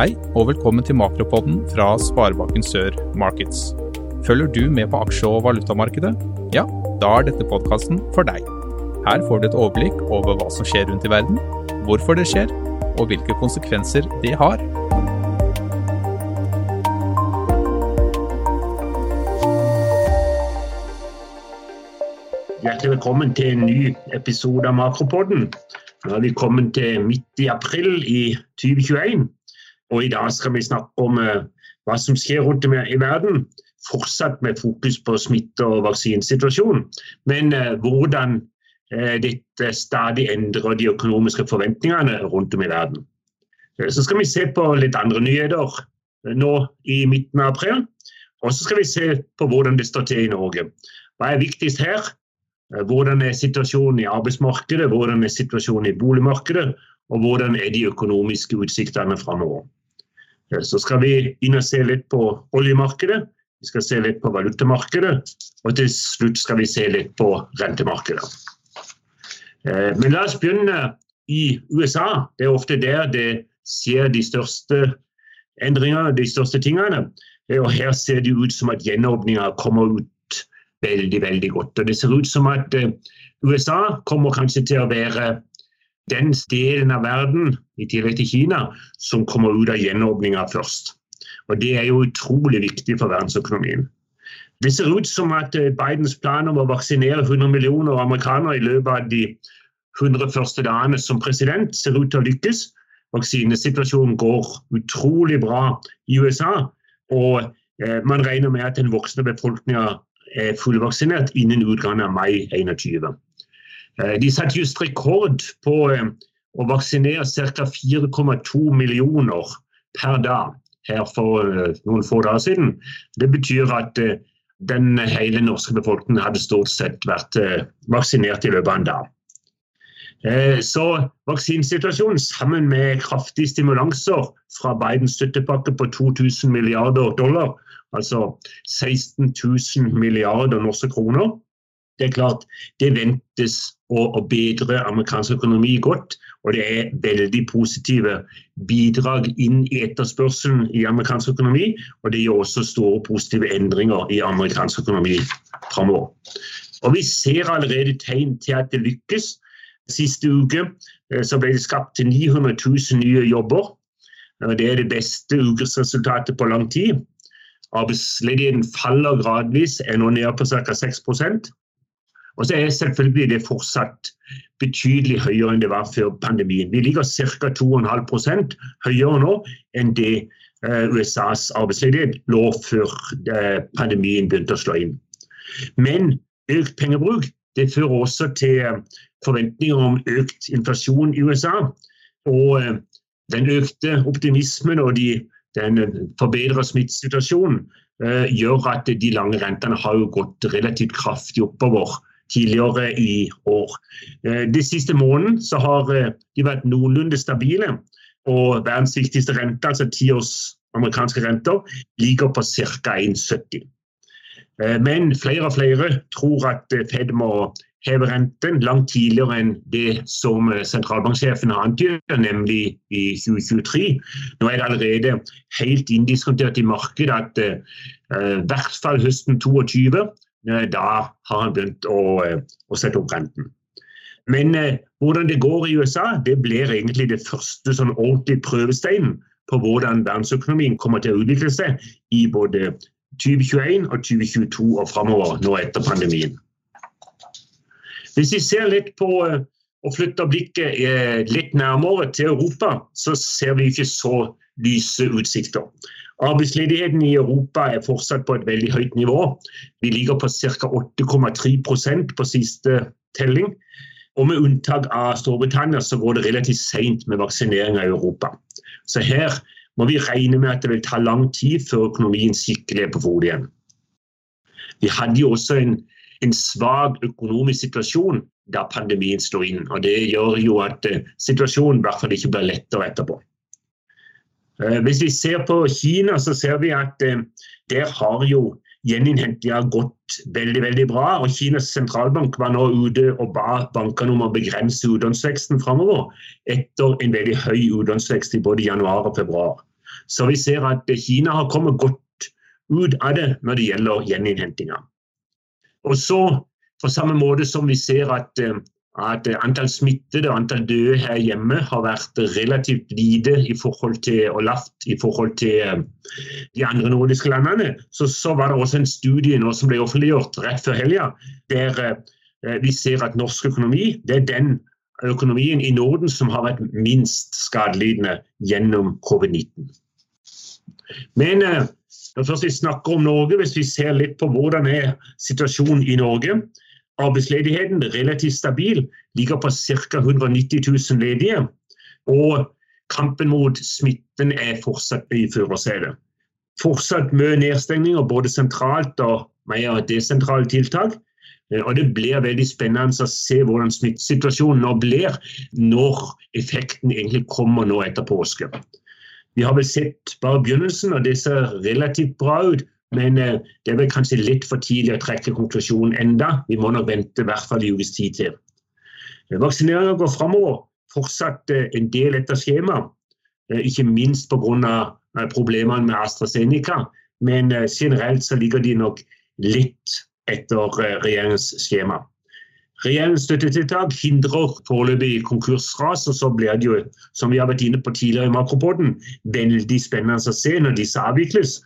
Hei, og velkommen til Makropodden fra Sparebanken Sør Markets. Følger du med på aksje- og valutamarkedet? Ja, da er dette podkasten for deg. Her får du et overblikk over hva som skjer rundt i verden, hvorfor det skjer, og hvilke konsekvenser det har. Hjertelig velkommen til en ny episode av Makropodden. Nå er vi kommet til midt i april i 2021, og i dag skal vi snakke om uh, hva som skjer rundt om i verden. Fortsatt med fokus på smitte- og vaksinesituasjonen, men uh, hvordan uh, dette stadig endrer de økonomiske forventningene rundt om i verden. Så skal vi se på litt andre nyheter nå i midten av april. Og så skal vi se på hvordan det står til i Norge. Hva er viktigst her? Hvordan er situasjonen i arbeidsmarkedet, hvordan er situasjonen i boligmarkedet, og hvordan er de økonomiske utsiktene framover. Så skal vi inn og se litt på oljemarkedet, vi skal se litt på valutamarkedet, og til slutt skal vi se litt på rentemarkedet. Men la oss begynne i USA. Det er ofte der det skjer de største endringene, de største tingene. Og her ser det ut som at gjenåpninga kommer ut veldig, veldig godt. Og det ser ut som at USA kommer kanskje til å være den delen av verden, i tillegg til Kina, som kommer ut av gjenåpninga først. Og Det er jo utrolig viktig for verdensøkonomien. Det ser ut som at Bidens plan om å vaksinere 100 millioner amerikanere i løpet av de 100 første dagene som president ser ut til å lykkes. Vaksinesituasjonen går utrolig bra i USA. Og man regner med at den voksne befolkninga er fullvaksinert innen utgangen av mai 2021. De satte just rekord på å vaksinere ca. 4,2 millioner per dag her for noen få dager siden. Det betyr at den hele norske befolkningen hadde stort sett vært vaksinert i løpet av en dag. Så vaksinesituasjonen sammen med kraftige stimulanser fra Bidens støttepakke på 2000 milliarder dollar, altså 16 000 milliarder norske kroner, det er klart det ventes å bedre amerikansk økonomi godt. Og det er veldig positive bidrag inn i etterspørselen i amerikansk økonomi. Og det gjør også store positive endringer i amerikansk økonomi framover. Og vi ser allerede tegn til at det lykkes. Siste uke så ble det skapt 900 000 nye jobber. Det er det beste ukesresultatet på lang tid. Arbeidsledigheten faller gradvis, er nå nede på ca. 6 og så er selvfølgelig det fortsatt betydelig høyere enn det var før pandemien. Vi ligger ca. 2,5 høyere nå enn det USAs arbeidsledighet lå før pandemien begynte å slå inn. Men økt pengebruk det fører også til forventninger om økt inflasjon i USA. Og den økte optimismen og de, den forbedra smittesituasjonen gjør at de lange rentene har gått relativt kraftig oppover tidligere i år. De siste måneden så har de vært noenlunde stabile. Og verdens viktigste rente, altså tiårs amerikanske renter, ligger på ca. 1,70. Men flere og flere tror at Fed må heve renten langt tidligere enn det som sentralbanksjefen har antydet, nemlig i 2023. Nå er det allerede helt indiskontert i markedet at i hvert fall høsten 2022 da har han begynt å, å sette opp renten. Men eh, hvordan det går i USA, det blir egentlig det første sånn ordentlige prøvesteinen på hvordan verdensøkonomien kommer til å utvikle seg i både 2021 og 2022 og framover nå etter pandemien. Hvis vi ser litt på og flytter blikket eh, litt nærmere til Europa, så ser vi ikke så lyse utsikter. Arbeidsledigheten i Europa er fortsatt på et veldig høyt nivå. Vi ligger på ca. 8,3% på siste telling. Og med unntak av Storbritannia så går det relativt seint med vaksinering av Europa. Så her må vi regne med at det vil ta lang tid før økonomien skikkelig er på fot igjen. Vi hadde jo også en, en svak økonomisk situasjon da pandemien slo inn. og Det gjør jo at situasjonen i hvert fall ikke blir lettere etterpå. Hvis vi ser på Kina, så ser vi at der har jo gjeninnhentinga gått veldig veldig bra. og Kinas sentralbank var nå ute og ba bankene om å begrense utlånsveksten framover etter en veldig høy utlånsvekst i både januar og februar. Så vi ser at Kina har kommet godt ut av det når det gjelder gjeninnhentinga. Og så, på samme måte som vi ser at, at antall smittede og antall døde her hjemme har vært relativt lite i forhold til, og lavt i forhold til de andre nordiske landene, så, så var det også en studie nå som ble offentliggjort rett før helga, der vi ser at norsk økonomi det er den økonomien i Norden som har vært minst skadelidende gjennom covid-19. Men eh, når vi snakker om Norge, hvis vi ser litt på hvordan er situasjonen i Norge Arbeidsledigheten er relativt stabil, ligger på ca. 190 000 ledige. Og kampen mot smitten er fortsatt i førersetet. Fortsatt mye nedstengninger, både sentralt og mer desentrale tiltak. Eh, og Det blir veldig spennende å se hvordan smittesituasjonen nå blir når effekten egentlig kommer nå etter påske. Vi har vel sett bare begynnelsen, og det ser relativt bra ut. Men eh, det er vel kanskje litt for tidlig å trekke konklusjonen enda. Vi må nok vente i hvert fall en ukes tid til. Eh, Vaksineringa går framover. Fortsatt en del etter skjema. Ikke minst pga. problemene med AstraZeneca. Men generelt så ligger de nok litt etter eh, regjeringens skjema. Regjeringens støttetiltak hindrer foreløpig konkursras, og så blir det jo, som vi har vært inne på tidligere i Makropoden, veldig spennende å se når disse avvikles,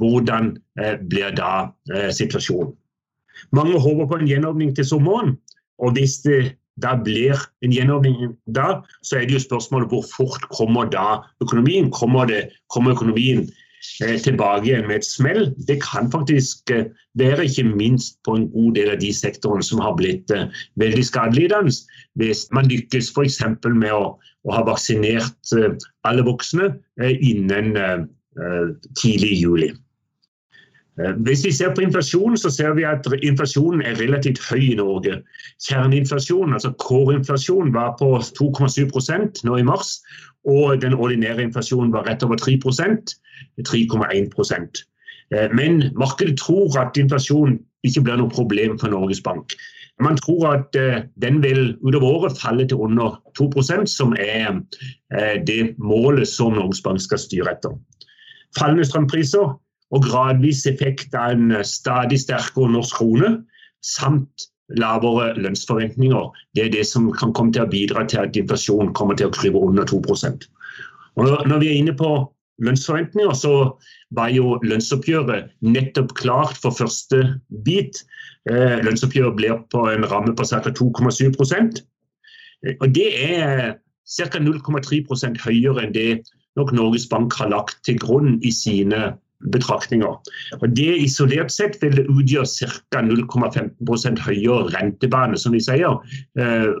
hvordan eh, blir da eh, situasjonen. Mange håper på en gjenåpning til sommeren, og hvis det da blir en gjenåpning da, så er det jo spørsmålet hvor fort kommer da økonomien? Kommer, det, kommer økonomien tilbake igjen med et smell. Det kan faktisk eh, være ikke minst på en god del av de sektorene som har blitt eh, veldig skadelidende. Hvis man lykkes f.eks. med å, å, ha vaksinert alle voksne innen tidlig juli. Hvis vi ser på inflasjonen, så ser vi at inflasjonen er relativt høy i Norge. Kjerneinflasjonen, altså kårinflasjonen, var på 2,7 nå i mars. Og den ordinære inflasjonen var rett over 3% 3,1 eh, Men markedet tror at inflasjon ikke blir noe problem for Norges Bank. Man tror at eh, den vil utover året falle til under 2% som er eh, det målet som Norges Bank skal styre etter. Fallende strømpriser og gradvis effekt av en stadig sterkere norsk krone samt lavere lønnsforventninger. Det er det som kan komme til å bidra til at inflasjonen kommer til å krype under 2 Og Når vi er inne på lønnsforventninger, så var jo lønnsoppgjøret nettopp klart for første bit. Eh, lønnsoppgjøret blir på en ramme på ca. 2,7% Og Det er ca. 0,3 høyere enn det nok Norges Bank har lagt til grunn i sine betraktninger. Og Det isolert sett vil det utgjøre ca. 0,15% høyere rentebane, som vi sier, eh,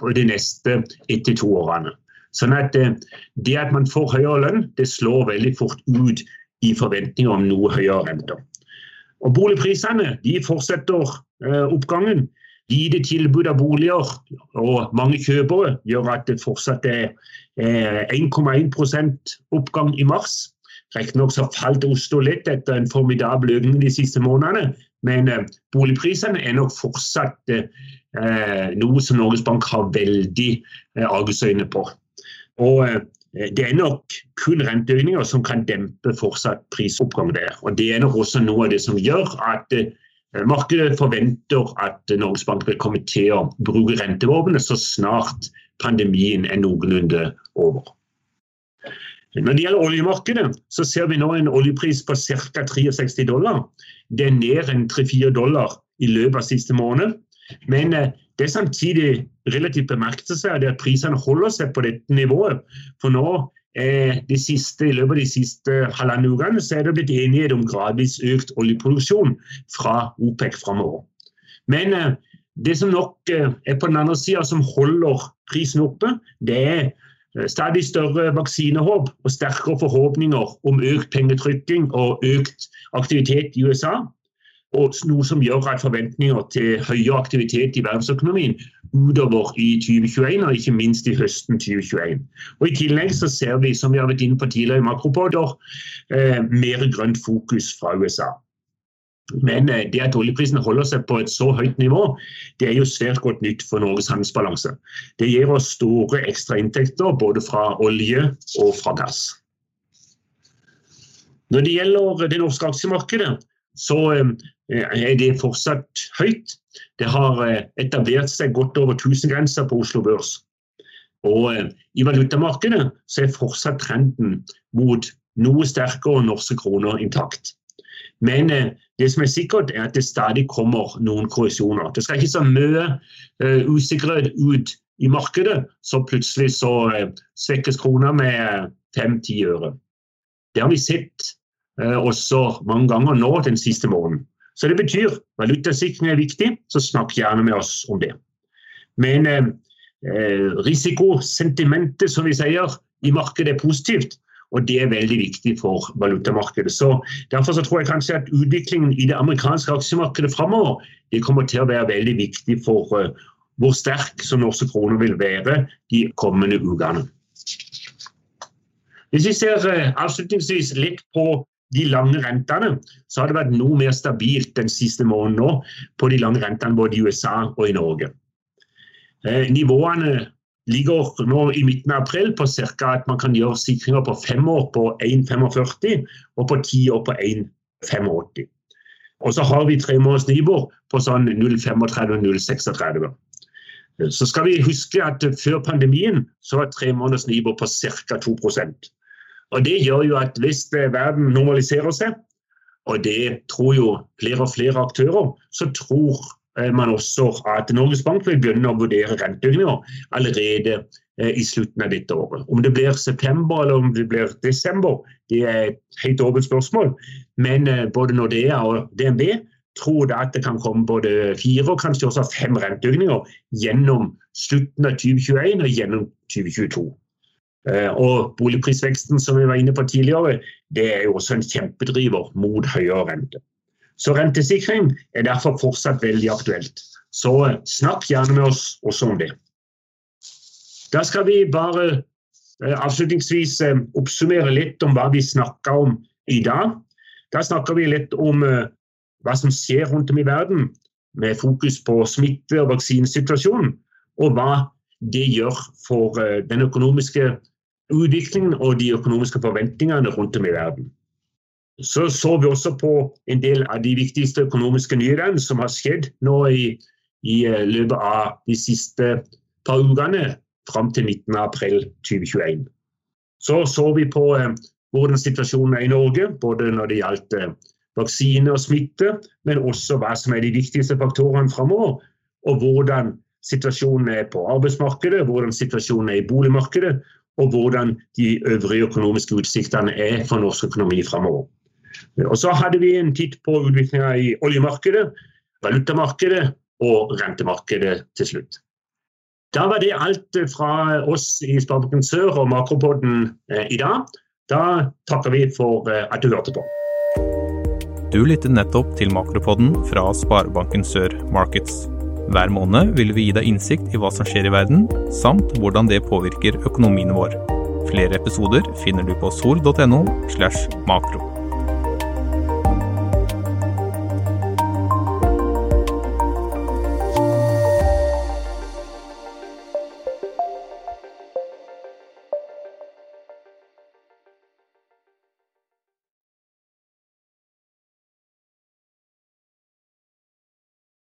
på de neste ett til to årene. Sånn at eh, Det at man får høyere lønn, det slår veldig fort ut i forventninger om noe høyere renter. Og Boligprisene de fortsetter eh, oppgangen. Lite tilbud av boliger og mange kjøpere gjør at det fortsatt er 1,1% oppgang i mars. Riktignok så falt Oslo litt etter en formidabel økning de siste månedene, men eh, boligprisene er nok fortsatt eh, noe som Norges Bank har veldig eh, argusøyne på. Og eh, det er nok kun renteøkninger som kan dempe fortsatt prisoppgang der. Og Det er nok også noe av det som gjør at eh, markedet forventer at Norges Bank vil komme til å bruke rentevåpenet så snart pandemien er noenlunde over. Når det gjelder oljemarkedet, så ser vi nå en oljepris på ca. 63 dollar. Det er ned enn 3-4 dollar i løpet av siste måned. Men eh, det er samtidig relativt bemerkelsesverdig at prisene holder seg på dette nivået. For nå eh, siste, I løpet av de siste halvannen ukene så er det blitt enighet om gradvis økt oljeproduksjon fra OPEC framover. Men eh, det som nok er på den andre sida som holder prisen oppe, det er Eh, stadig større vaksinehåp og sterkere forhåpninger om økt pengetrykking og økt aktivitet i USA. Og noe som gjør at forventninger til høyere aktivitet i verdensøkonomien utover i 2021, og ikke minst i høsten 2021. Og I tillegg så ser vi, som vi har vært inne på tidligere i makropoder, eh, mer grønt fokus fra USA. Men eh, det at oljeprisen holder seg på et så høyt nivå, det er jo svært godt nytt for Norges handelsbalanse. Det gir oss store ekstrainntekter både fra olje og fra gass. Når det gjelder det norske aksjemarkedet, så er det fortsatt høyt. Det har etablert seg godt over 1000-grensa på Oslo Børs. Og i valutamarkedet så er fortsatt trenden mot noe sterkere norske kroner intakt. Men det som er sikkert, er at det stadig kommer noen korreksjoner. Det skal ikke så mye uh, usikkerhet ut i markedet, så plutselig så uh, svekkes krona med fem-ti øre. Det har vi sett uh, også mange ganger nå den siste måneden. Så det betyr valutasikring er viktig, så snakk gjerne med oss om det. Men risikosentimentet, som vi sier, i markedet er positivt. Og det er veldig viktig for valutamarkedet. Så Derfor så tror jeg kanskje at utviklingen i det amerikanske aksjemarkedet framover kommer til å være veldig viktig for uh, hvor sterk som norske kroner vil være de kommende ukene. Hvis vi ser uh, avslutningsvis litt på de lange rentene, så har det vært noe mer stabilt den siste måneden nå på de lange rentene både i USA og i Norge. Eh, nivåene ligger nå i midten av april på ca. at man kan gjøre sikringer på fem år på 1,45 og på ti år på 1,85. Og så har vi tre måneders nivå på sånn 0,35-0,36. Så skal vi huske at før pandemien så var tre måneders nivå på ca. 2% Og Det gjør jo at hvis verden normaliserer seg, og det tror jo flere og flere aktører, så tror Eh, man også at Norges Bank vil begynne å vurdere renteøkninger allerede eh, i slutten av dette året. Om det blir september eller om det blir desember, det er et helt åpent spørsmål. Men eh, både Nordea og DNB tror da at det kan komme både fire og kanskje også fem renteøkninger gjennom slutten av 2021 og gjennom 2022. Og boligprisveksten som vi var inne på tidligere, det er jo også en kjempedriver mot høyere rente. Så rentesikring er derfor fortsatt veldig aktuelt. Så snakk gjerne med oss også om det. Da skal vi bare eh, avslutningsvis eh, oppsummere litt om hva vi snakker om i dag. Da snakker vi litt om eh, hva som skjer rundt om i verden, med fokus på smitte- og vaksinesituasjonen, og hva det gjør for den økonomiske utviklingen og de økonomiske forventningene rundt om i verden. Så så vi også på en del av de viktigste økonomiske nyhetene som har skjedd nå i, i eh, løpet av de siste par ukene fram til 19. april 2021. Så så vi på eh, hvordan situasjonen er i Norge, både når det gjaldt eh, vaksine og smitte, men også hva som er de viktigste faktorene framover, og hvordan situasjonen er på arbeidsmarkedet, hvordan situasjonen er i boligmarkedet, og hvordan de øvrige økonomiske utsiktene er for norsk økonomi framover. Og Så hadde vi en titt på utviklinga i oljemarkedet, valutamarkedet og rentemarkedet til slutt. Da var det alt fra oss i Sparebanken Sør og Makropodden eh, i dag. Da takker vi for eh, at du hørte på. Du lyttet nettopp til Makropodden fra Sparebanken Sør Markets. Hver måned vil vi gi deg innsikt i hva som skjer i verden, samt hvordan det påvirker økonomien vår. Flere episoder finner du på sol.no slash makro.